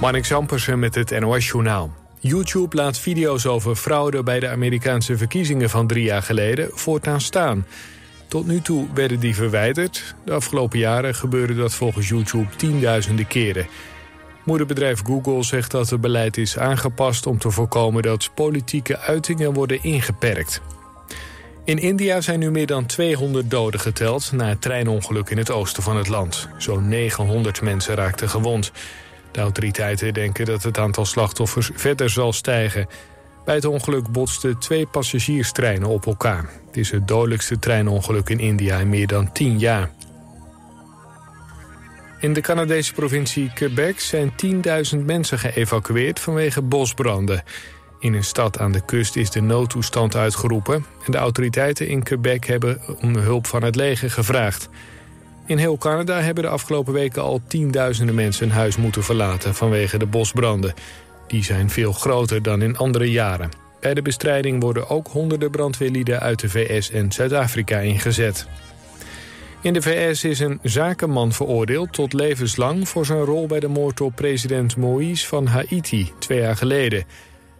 Marnik Zampersen met het NOS-journaal. YouTube laat video's over fraude bij de Amerikaanse verkiezingen van drie jaar geleden voortaan staan. Tot nu toe werden die verwijderd. De afgelopen jaren gebeurde dat volgens YouTube tienduizenden keren. Moederbedrijf Google zegt dat het beleid is aangepast om te voorkomen dat politieke uitingen worden ingeperkt. In India zijn nu meer dan 200 doden geteld na het treinongeluk in het oosten van het land. Zo'n 900 mensen raakten gewond. De autoriteiten denken dat het aantal slachtoffers verder zal stijgen. Bij het ongeluk botsten twee passagierstreinen op elkaar. Het is het dodelijkste treinongeluk in India in meer dan 10 jaar. In de Canadese provincie Quebec zijn 10.000 mensen geëvacueerd vanwege bosbranden. In een stad aan de kust is de noodtoestand uitgeroepen... en de autoriteiten in Quebec hebben om hulp van het leger gevraagd. In heel Canada hebben de afgelopen weken al tienduizenden mensen hun huis moeten verlaten vanwege de bosbranden. Die zijn veel groter dan in andere jaren. Bij de bestrijding worden ook honderden brandweerlieden uit de VS en Zuid-Afrika ingezet. In de VS is een zakenman veroordeeld tot levenslang... voor zijn rol bij de moord op president Moïse van Haiti twee jaar geleden.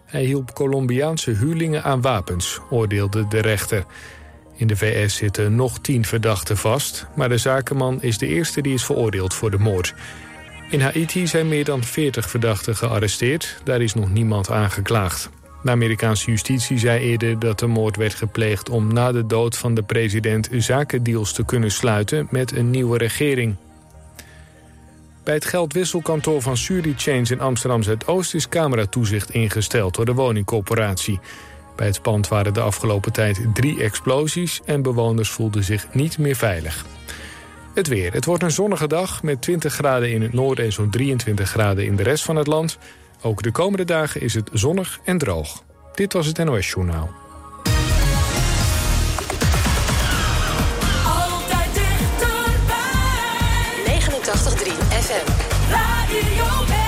Hij hielp Colombiaanse huurlingen aan wapens, oordeelde de rechter. In de VS zitten nog tien verdachten vast... maar de zakenman is de eerste die is veroordeeld voor de moord. In Haiti zijn meer dan 40 verdachten gearresteerd. Daar is nog niemand aangeklaagd. De Amerikaanse justitie zei eerder dat de moord werd gepleegd... om na de dood van de president zakendeals te kunnen sluiten met een nieuwe regering. Bij het geldwisselkantoor van Chains in Amsterdam Zuidoost is cameratoezicht ingesteld door de woningcorporatie. Bij het pand waren de afgelopen tijd drie explosies en bewoners voelden zich niet meer veilig. Het weer. Het wordt een zonnige dag met 20 graden in het noorden en zo'n 23 graden in de rest van het land. Ook de komende dagen is het zonnig en droog. Dit was het NOS Journaal. Altijd dichterbij. 89.3 FM. Radio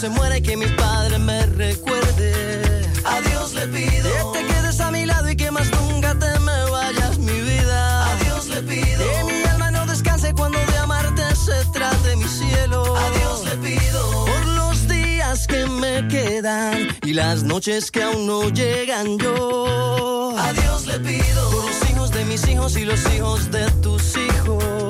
se muera y que mi padre me recuerde. A Dios le pido. Que te quedes a mi lado y que más nunca te me vayas, mi vida. A Dios le pido. Que mi alma no descanse cuando de amarte se trate, mi cielo. A Dios le pido. Por los días que me quedan y las noches que aún no llegan yo. A Dios le pido. Por los hijos de mis hijos y los hijos de tus hijos.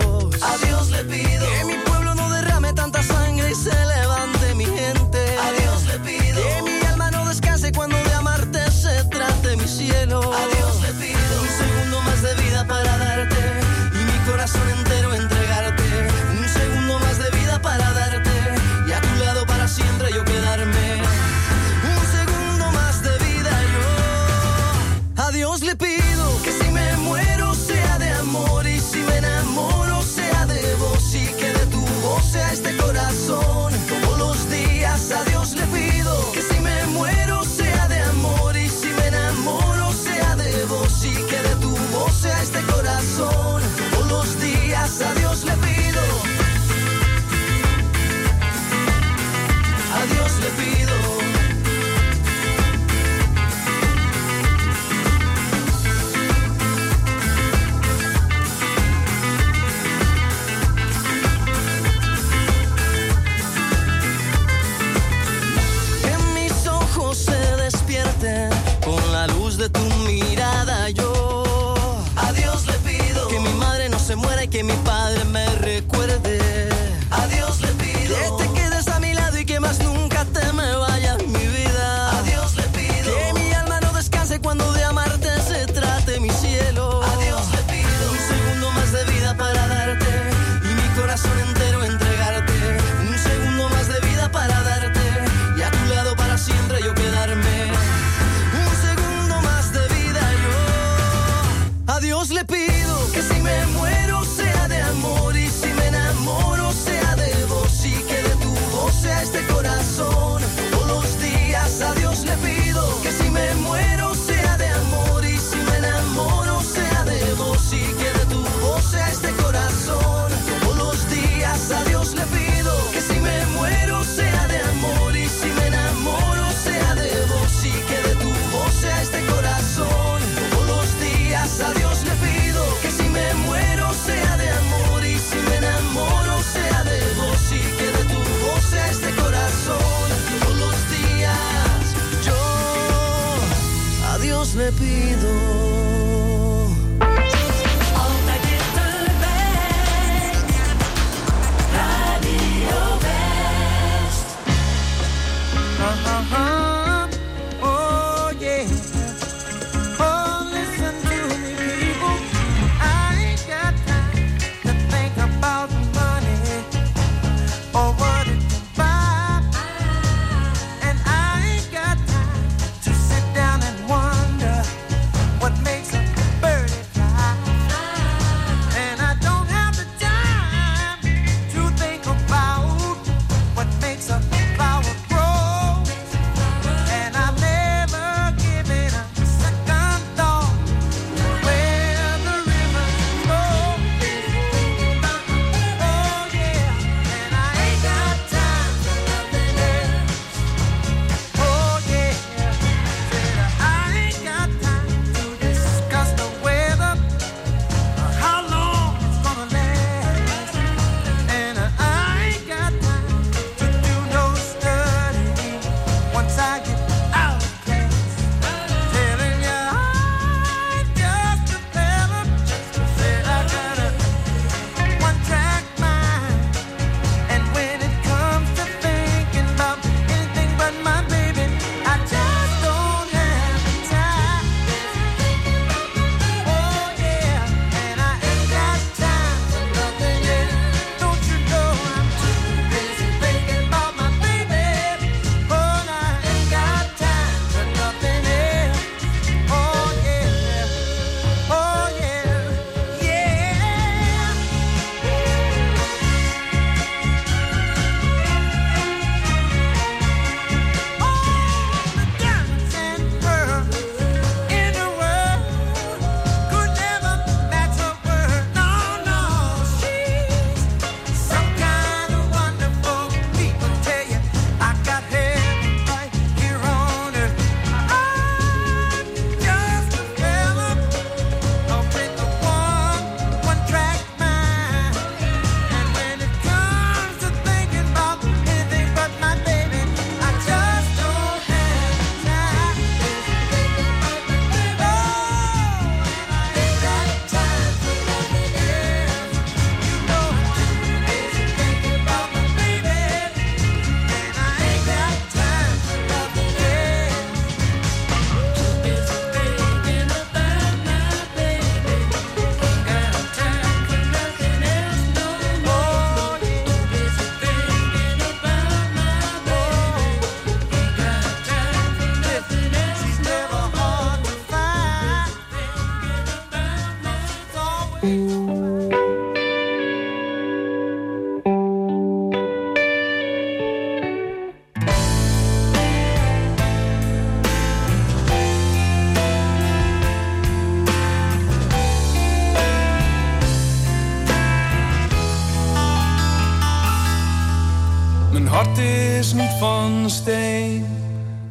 Van steen,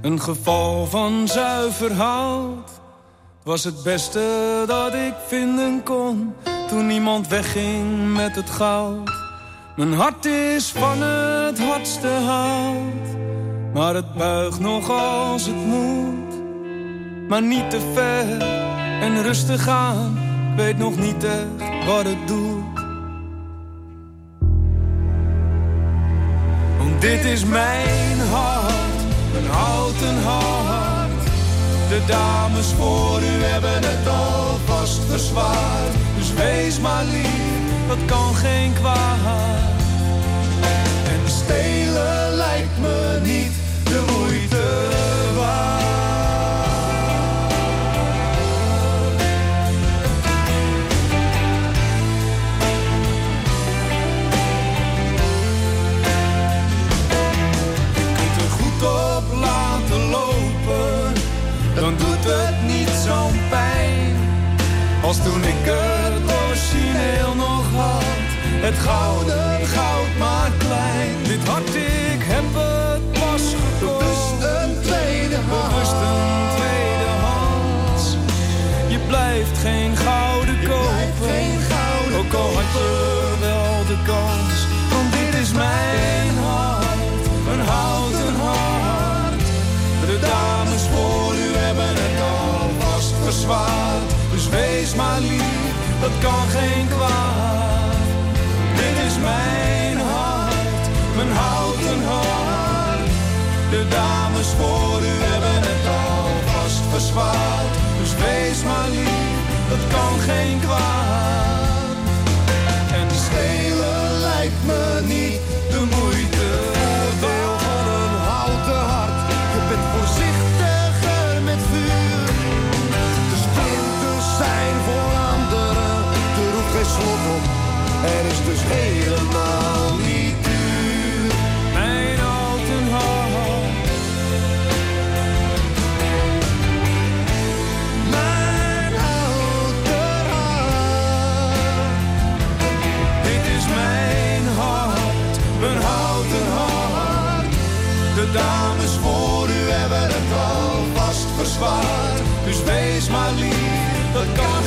een geval van zuiver hout. Was het beste dat ik vinden kon, toen niemand wegging met het goud. Mijn hart is van het hardste hout, maar het buigt nog als het moet. Maar niet te ver en rustig aan, weet nog niet echt wat het doet. Dit is mijn hart, een houten hart. De dames voor u hebben het alvast verzwaard. Dus wees maar lief, dat kan geen kwaad. En stelen lijkt me niet het gouden goud maar klein. Dit hart, ik heb het pas gekocht. Bewust een tweede hand. Bewust een tweede hand. Je blijft geen gouden kopen. Ook al had je wel de kans. Want dit is mijn hart, een houten hart. De dames voor u hebben het alvast verzwaard. Dus wees maar lief, dat kan geen kwaad. Mijn hart, mijn houten hart. De dames voor u hebben het alvast verzwaard. Dus wees maar lief, dat kan geen kwaad. En stelen lijkt me niet de moeite Deel Er is dus helemaal niet duur. Mijn houten hart. Mijn houten hart. Dit is mijn hart, mijn houten hart. De dames voor u hebben het alvast verzwaard. Dus wees maar lief, dat kan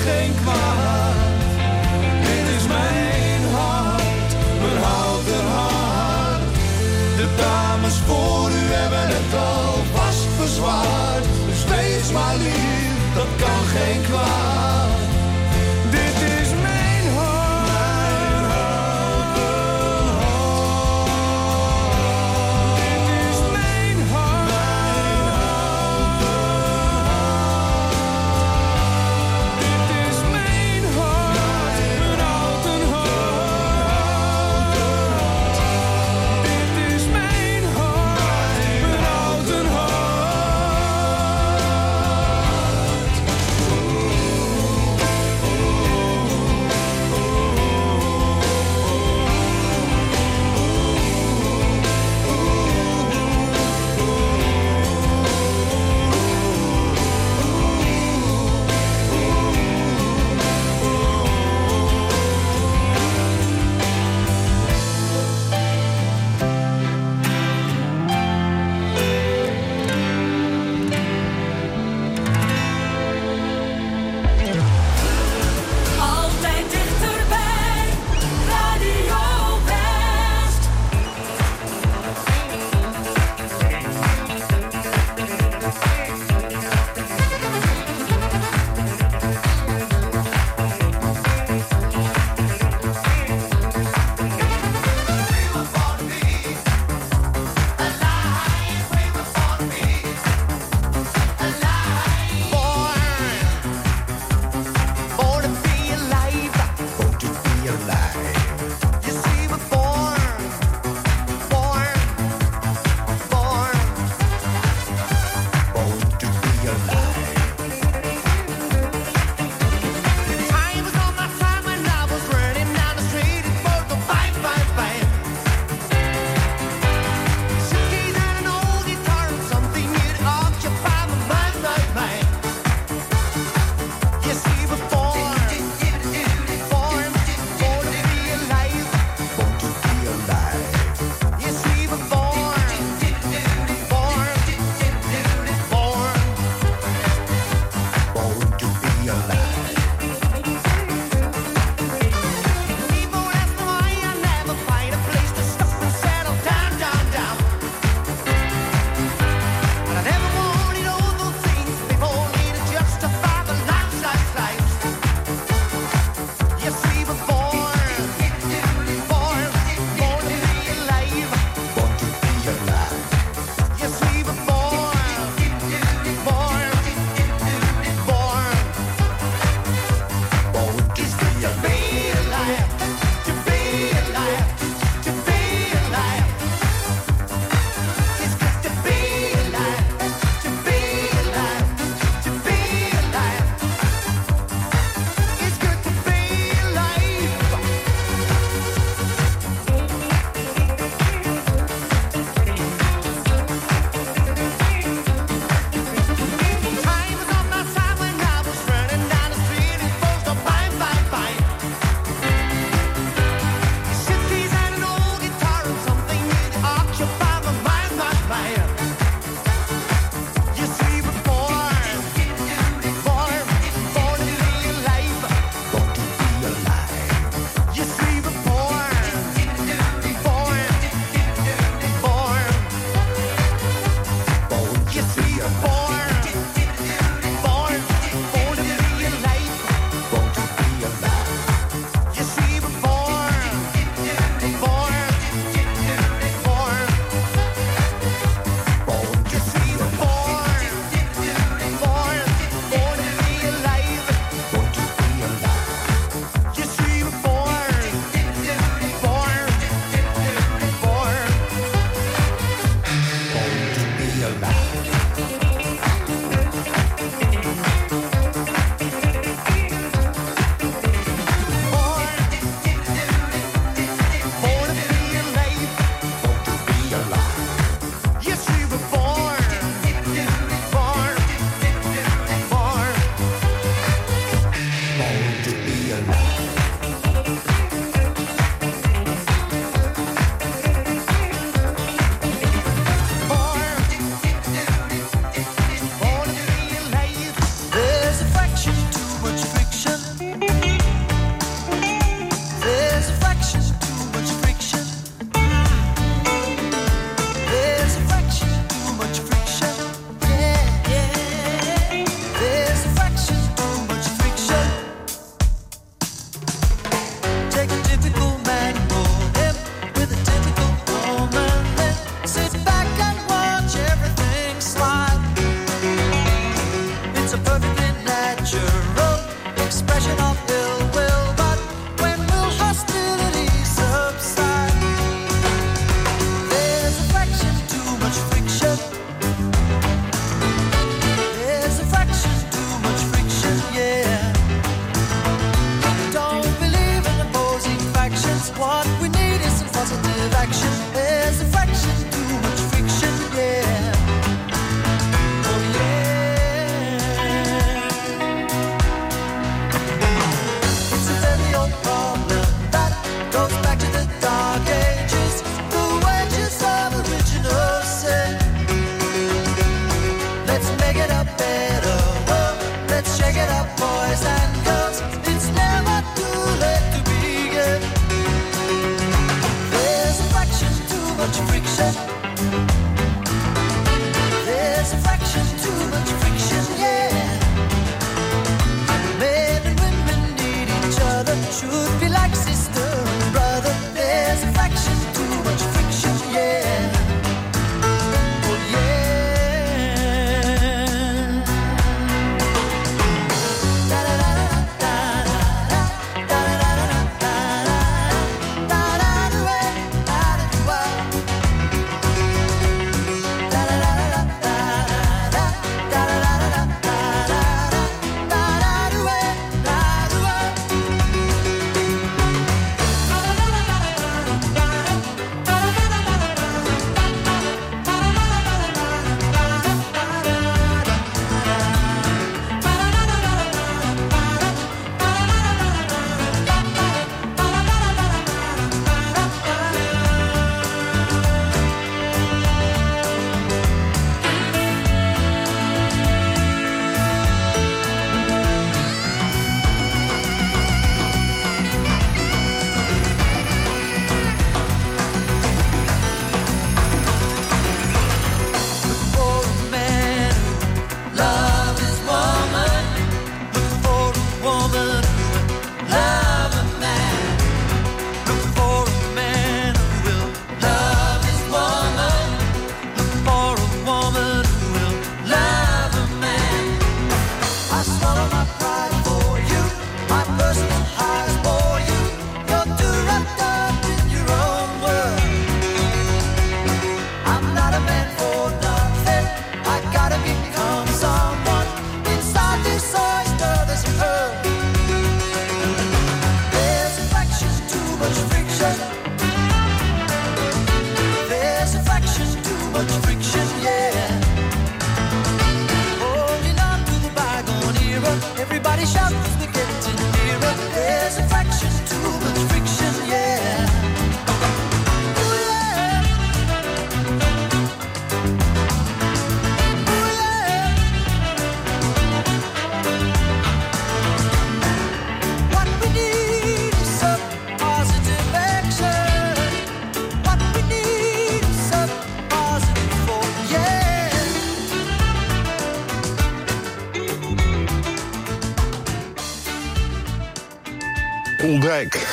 Poeldijk.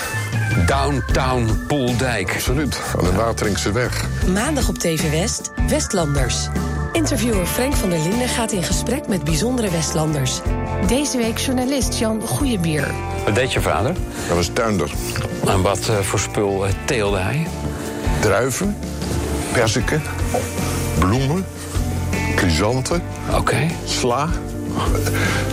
Downtown Poeldijk. Absoluut, aan de Wateringse weg. Maandag op TV West, Westlanders. Interviewer Frank van der Linden gaat in gesprek met bijzondere Westlanders. Deze week journalist Jan Goeiebier. Wat deed je vader? Dat was tuinder. En wat eh, voor spul eh, teelde hij? Druiven, perziken, bloemen, chrysanten, Oké. Sla.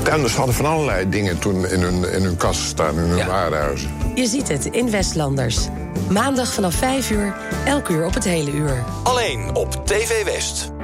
Tuinders hadden van allerlei dingen toen in hun, in hun kast staan, in hun ja. warenhuizen. Je ziet het in Westlanders. Maandag vanaf 5 uur, elk uur op het hele uur. Alleen op TV West.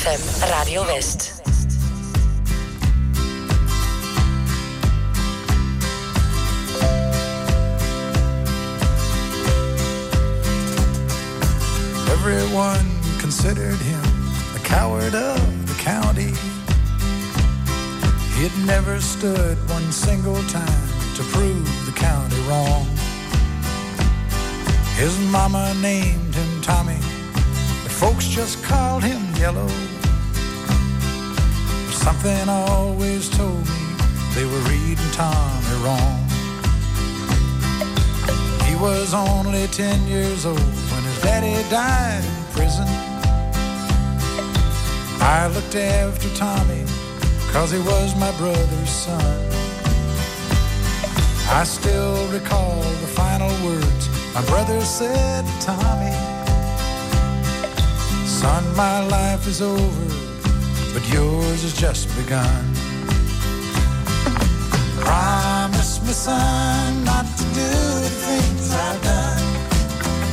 ZFM Radio West. Everyone considered him the coward of the county. He'd never stood one single time to prove the county wrong. His mama named him Tommy Folks just called him yellow. Something always told me they were reading Tommy wrong. He was only ten years old when his daddy died in prison. I looked after Tommy, cause he was my brother's son. I still recall the final words my brother said to Tommy. Son, my life is over, but yours has just begun. Promise me, son, not to do the things I've done.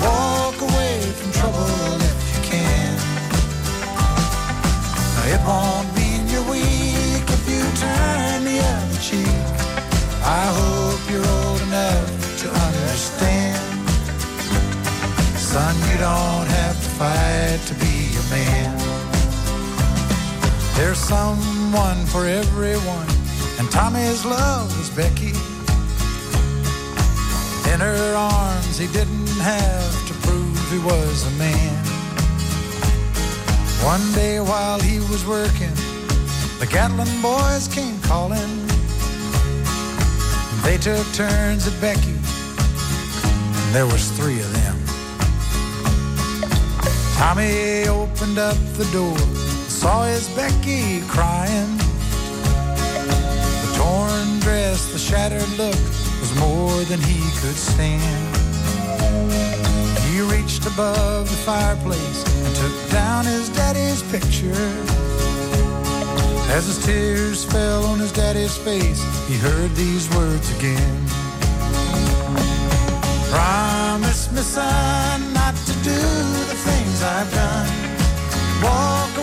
Walk away from trouble if you can. It won't mean you're weak if you turn the other cheek. I hope you're old enough to understand. Son, you don't someone for everyone. And Tommy's love was Becky. In her arms, he didn't have to prove he was a man. One day while he was working, the Gatlin boys came calling. They took turns at Becky, and there was three of them. Tommy opened up the door saw his Becky crying. The torn dress, the shattered look was more than he could stand. He reached above the fireplace and took down his daddy's picture. As his tears fell on his daddy's face, he heard these words again. Promise me, son, not to do the things I've done. Walk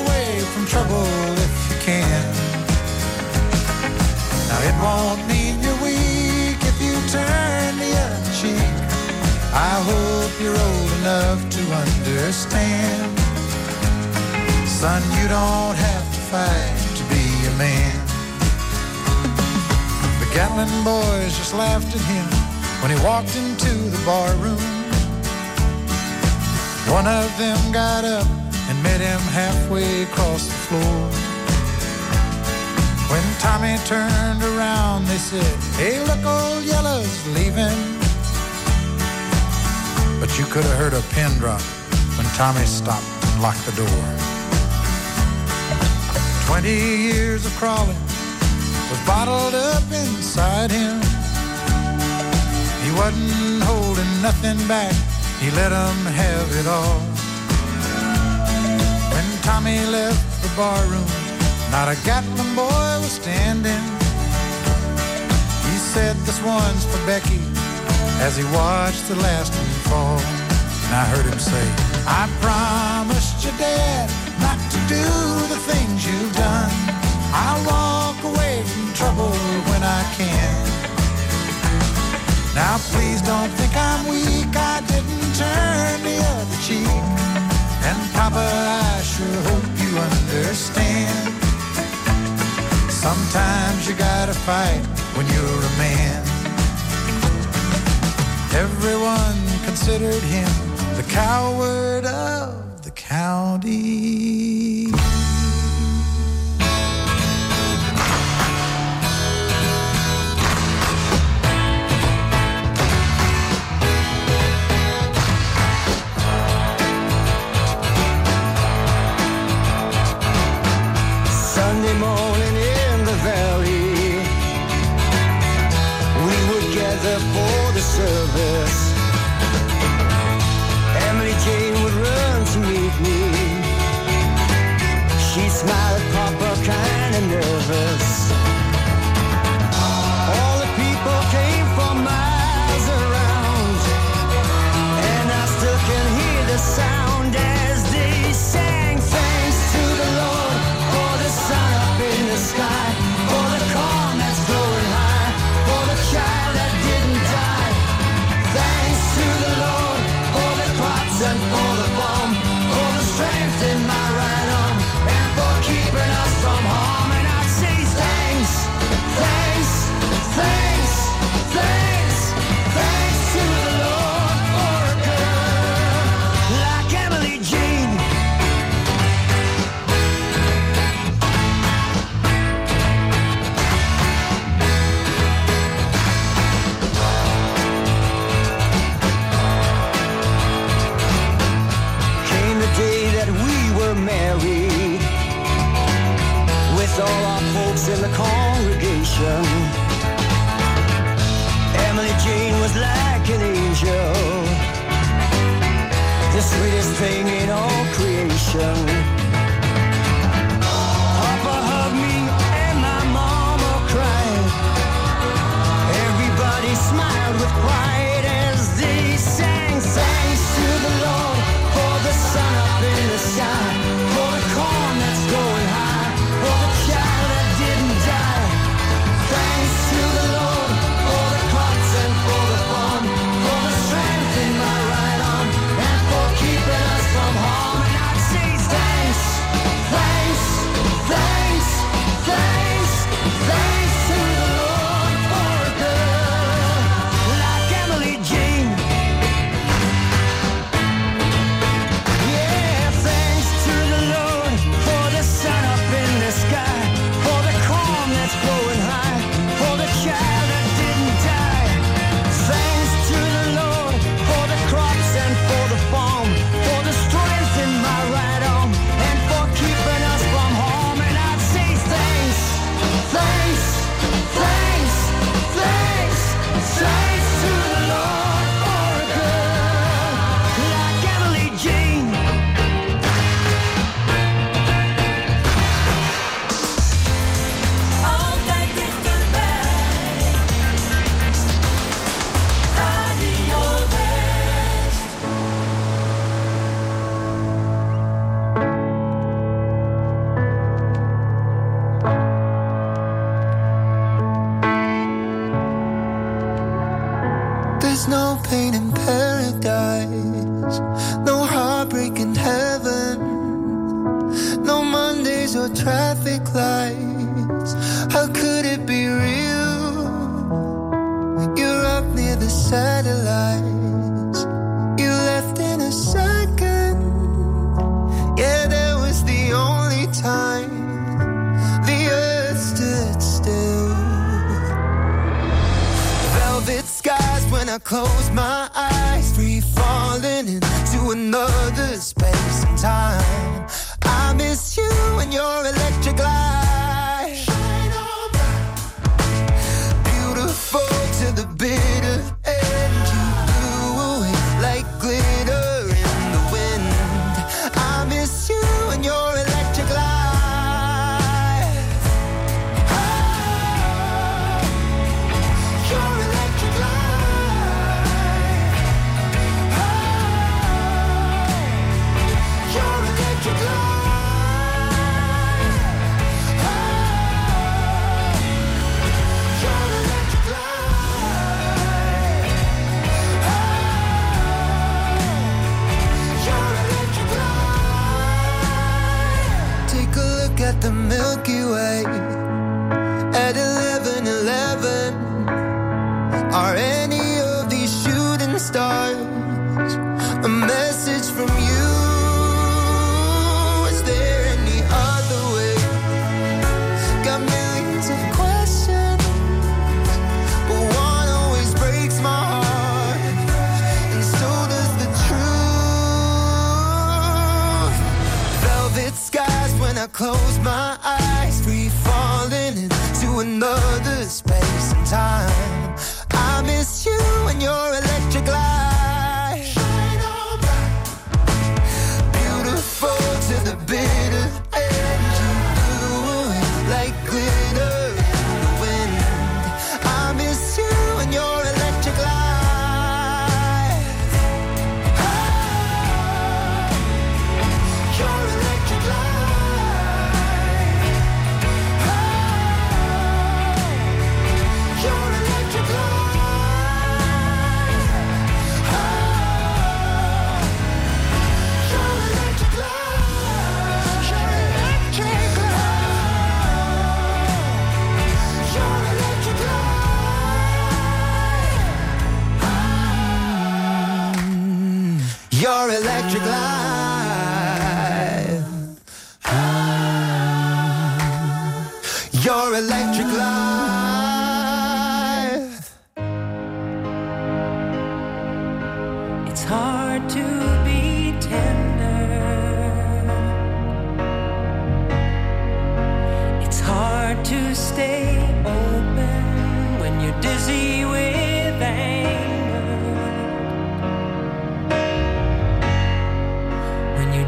from trouble if you can. Now it won't mean you're weak if you turn the other cheek. I hope you're old enough to understand. Son, you don't have to fight to be a man. The Gatlin boys just laughed at him when he walked into the bar room. One of them got up and met him halfway across the floor. When Tommy turned around, they said, Hey, look, old Yellow's leaving. But you could have heard a pin drop when Tommy stopped and locked the door. Twenty years of crawling was bottled up inside him. He wasn't holding nothing back, he let 'em have it all. Tommy left the barroom, not a Gatlin boy was standing. He said, This one's for Becky, as he watched the last one fall. And I heard him say, I promised your dad not to do the things you've done. I'll walk away from trouble when I can. Now please don't think I'm weak, I didn't turn the other cheek. And Papa, I sure hope you understand. Sometimes you gotta fight when you're a man. Everyone considered him the coward of the county.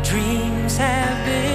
Dreams have been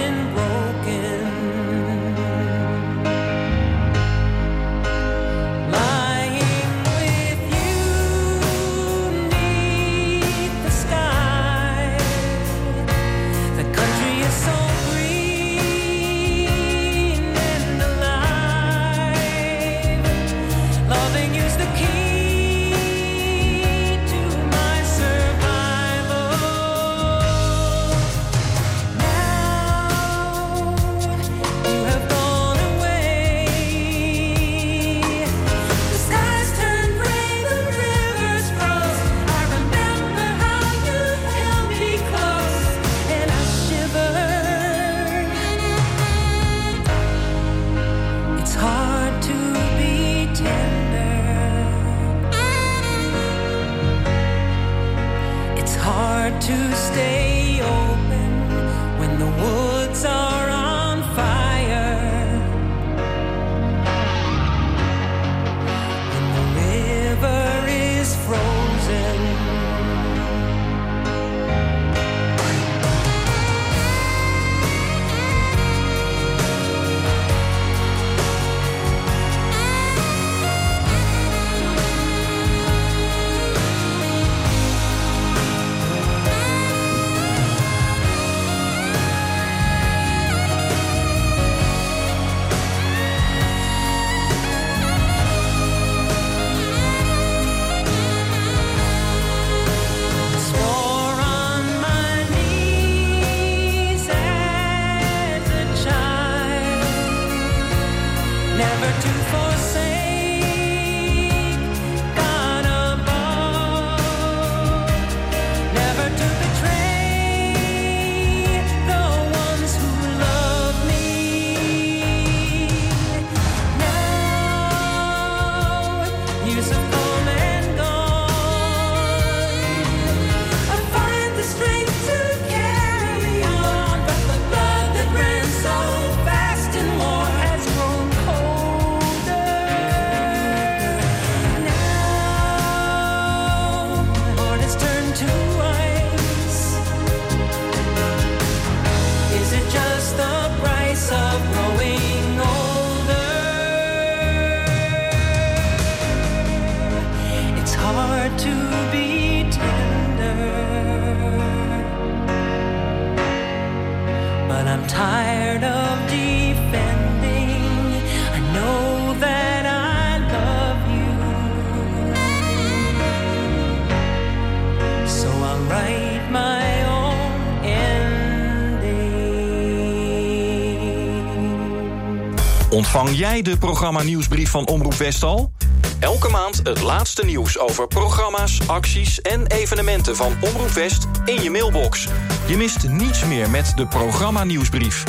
Ontvang jij de programma nieuwsbrief van Omroep Westal? Elke maand het laatste nieuws over programma's, acties en evenementen van Omroep West in je mailbox. Je mist niets meer met de programma nieuwsbrief.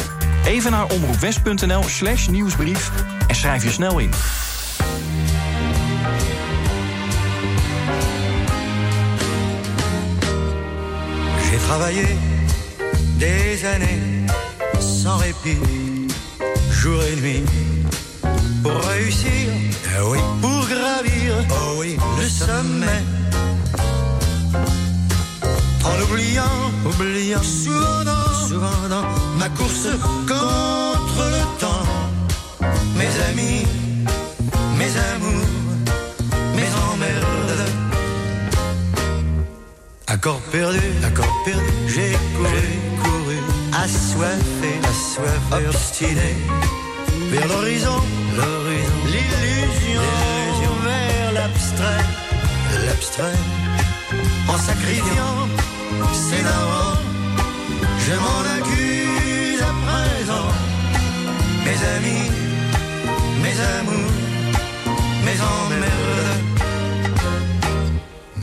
Even naar omroepwest.nl slash nieuwsbrief en schrijf je snel in. J'ai travaillé des années sans répit, jour et nuit, pour réussir, ah oui, pour gravir, oh oui, le sommet. En oubliant, oubliant, souvent dans, souvent dans ma course contre le temps, mes amis, mes amours, mes emmerdes. Accord perdu, accord perdu, j'ai couru, couru, assoiffé, assoiffé, obstiné, vers l'horizon, l'illusion, vers l'abstrait, l'abstrait, en sacrifiant ses darons, je m'en accuse à présent, mes amis, mes amours, mes emmerdes.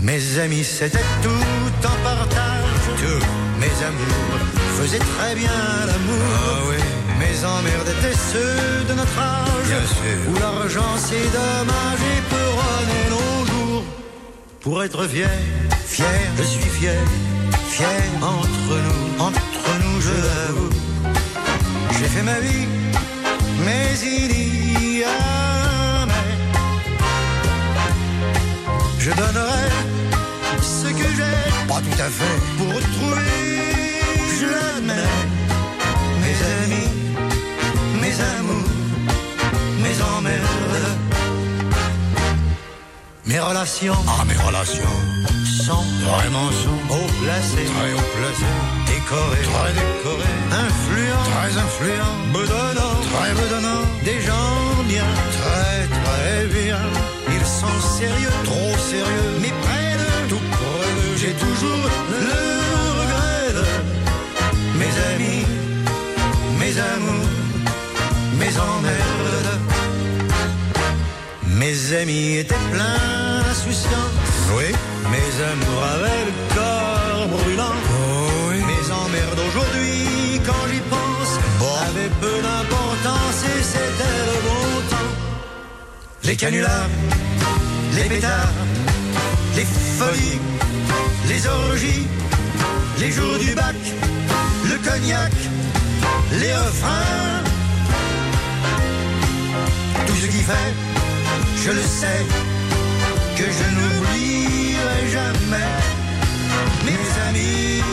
Mes amis, c'était tout en partage. Tout. Mes amours faisaient très bien l'amour. Mes emmerdes étaient ceux de notre âge. Où l'argent, c'est dommage et peut nos jours. Pour être fier, fier, je suis fier. Fier entre nous, entre nous, je l'avoue. J'ai fait ma vie, mais il y a mais. Je donnerai ce que j'ai, pas tout à fait, pour retrouver, je l'admets, mes amis, mes amours, mes emmerdes, mes relations, ah mes relations, sont vraiment sont haut placées, très haut placées, décorées, très décorées, influents, très influents, bedonnants, très bedonnants, des gens bien, très très bien. Ils sont sérieux, trop sérieux, mais près de tout. Près d'eux, j'ai toujours le regret de mes amis, mes amours, mes emmerdes. Mes amis étaient pleins d'insouciance. Oui. Mes amours avaient le corps brûlant. Mes emmerdes aujourd'hui, quand j'y pense, avaient peu d'importance et c'était le bon temps. Les canulars, les pétards, les folies, les orgies, les jours du bac, le cognac, les refrains. Tout ce qui fait, je le sais, que je n'oublierai jamais. Mes amis,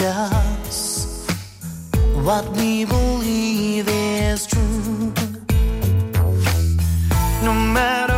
us, what we believe is true. No matter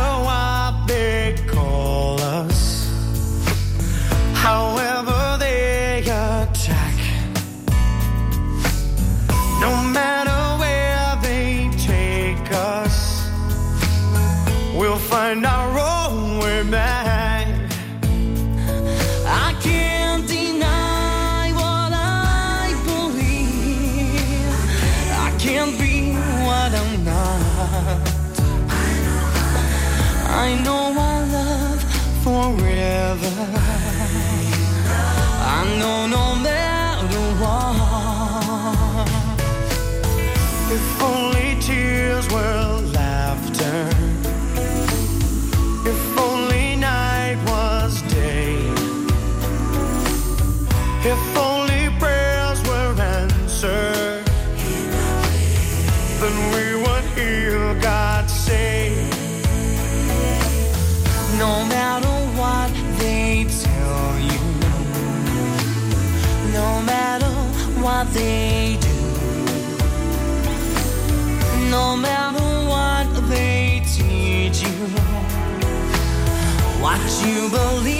believe